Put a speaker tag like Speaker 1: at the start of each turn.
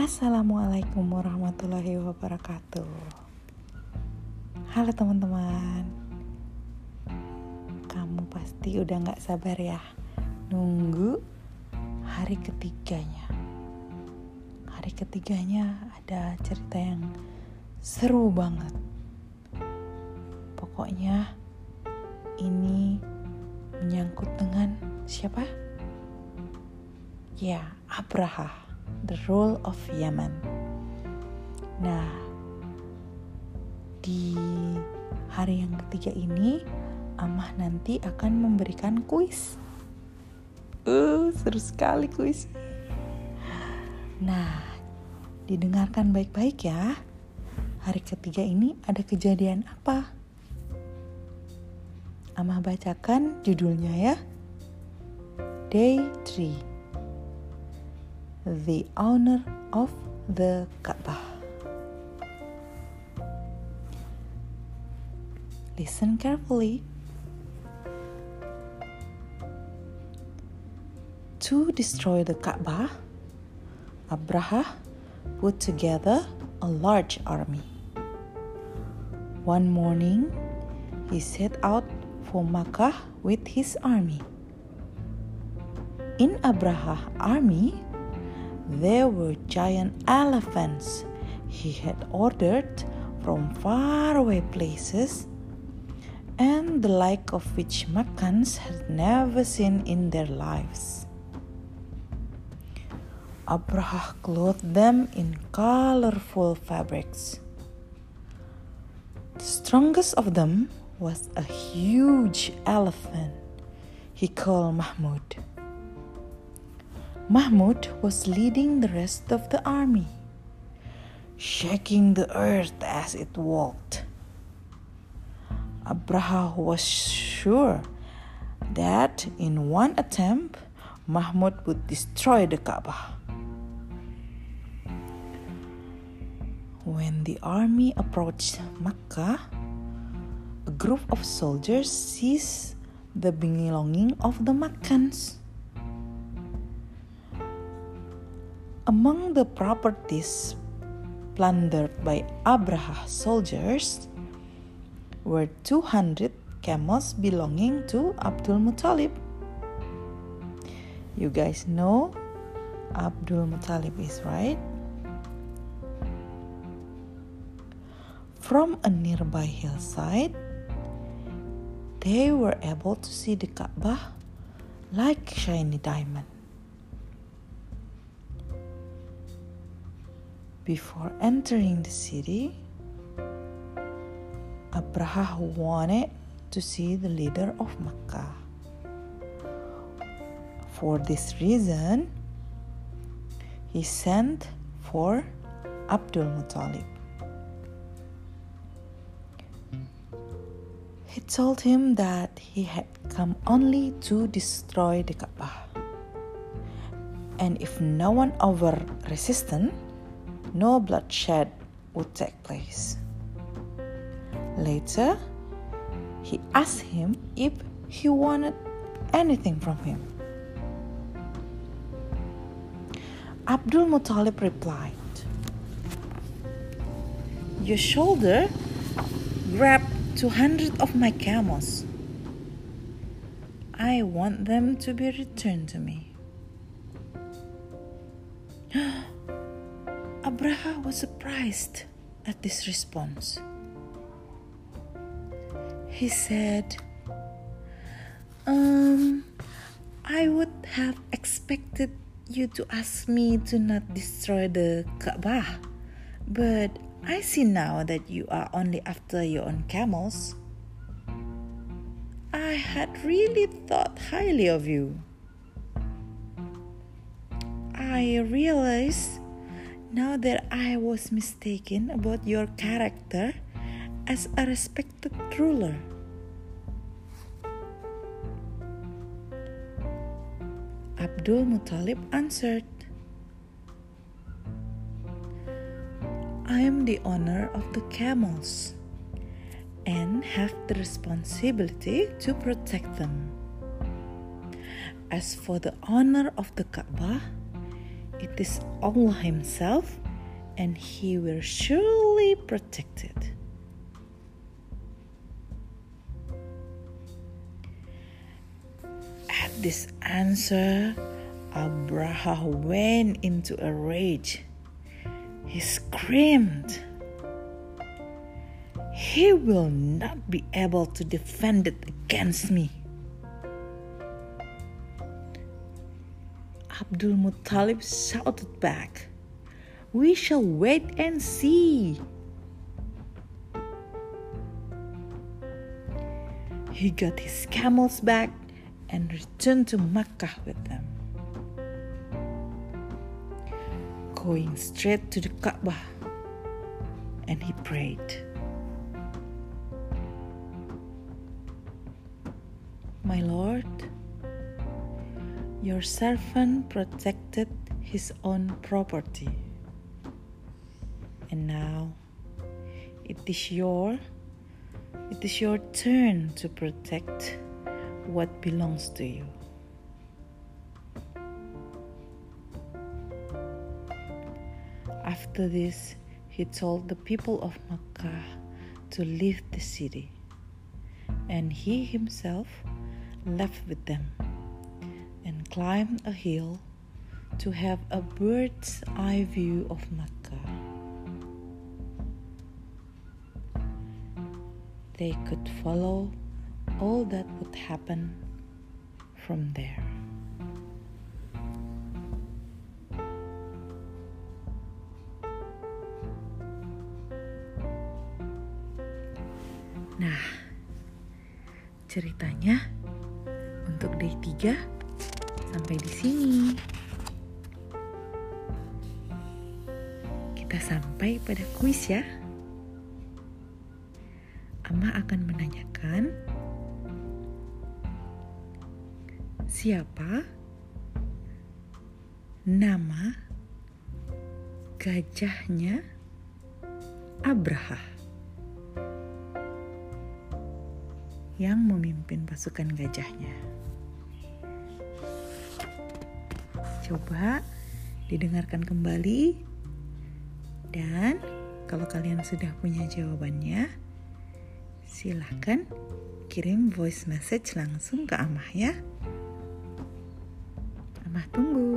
Speaker 1: Assalamualaikum warahmatullahi wabarakatuh. Halo teman-teman, kamu pasti udah gak sabar ya nunggu hari ketiganya. Hari ketiganya ada cerita yang seru banget. Pokoknya ini menyangkut dengan siapa? Ya, Abraha, the rule of Yemen. Nah, di hari yang ketiga ini, Amah nanti akan memberikan kuis. Uh, seru sekali kuis. Nah, didengarkan baik-baik ya. Hari ketiga ini ada kejadian apa? Amah bacakan judulnya ya. Day 3 the owner of the Kaaba. Listen carefully. To destroy the Kaaba, Abraha put together a large army. One morning, he set out for Makkah with his army. In Abraha's army, there were giant elephants he had ordered from faraway places, and the like of which Meccans had never seen in their lives. Abraha clothed them in colorful fabrics. The strongest of them was a huge elephant he called Mahmud. Mahmud was leading the rest of the army, shaking the earth as it walked. Abraha was sure that in one attempt Mahmud would destroy the Kaaba. When the army approached Mecca, a group of soldiers seized the belongings of the Meccans. Among the properties plundered by Abraha's soldiers were 200 camels belonging to Abdul Muttalib. You guys know Abdul Muttalib is right. From a nearby hillside, they were able to see the Kaaba like shiny diamond. Before entering the city, Abraha wanted to see the leader of Mecca. For this reason, he sent for Abdul Muttalib. He told him that he had come only to destroy the Kaaba. And if no one over resistant, no bloodshed would take place. Later, he asked him if he wanted anything from him. Abdul Muttalib replied, Your shoulder grabbed 200 of my camels. I want them to be returned to me. Abraha was surprised at this response. He said, Um, I would have expected you to ask me to not destroy the Kaaba, but I see now that you are only after your own camels. I had really thought highly of you. I realized now that I was mistaken about your character as a respected ruler. Abdul Muttalib answered, I am the owner of the camels and have the responsibility to protect them. As for the honor of the Kaaba, it is Allah Himself, and He will surely protect it. At this answer, Abraha went into a rage. He screamed, He will not be able to defend it against me. Abdul Muttalib shouted back, We shall wait and see. He got his camels back and returned to Mecca with them. Going straight to the Kaaba, and he prayed. My Lord, your servant protected his own property. And now it is your it is your turn to protect what belongs to you. After this, he told the people of Makkah to leave the city, and he himself left with them and climbed a hill to have a bird's eye view of Mecca. They could follow all that would happen from there. Nah, ceritanya untuk day 3 sampai di sini. Kita sampai pada kuis ya. Ama akan menanyakan siapa nama gajahnya Abraha yang memimpin pasukan gajahnya. Coba didengarkan kembali. Dan kalau kalian sudah punya jawabannya silahkan kirim voice message langsung ke Amah ya. Amah tunggu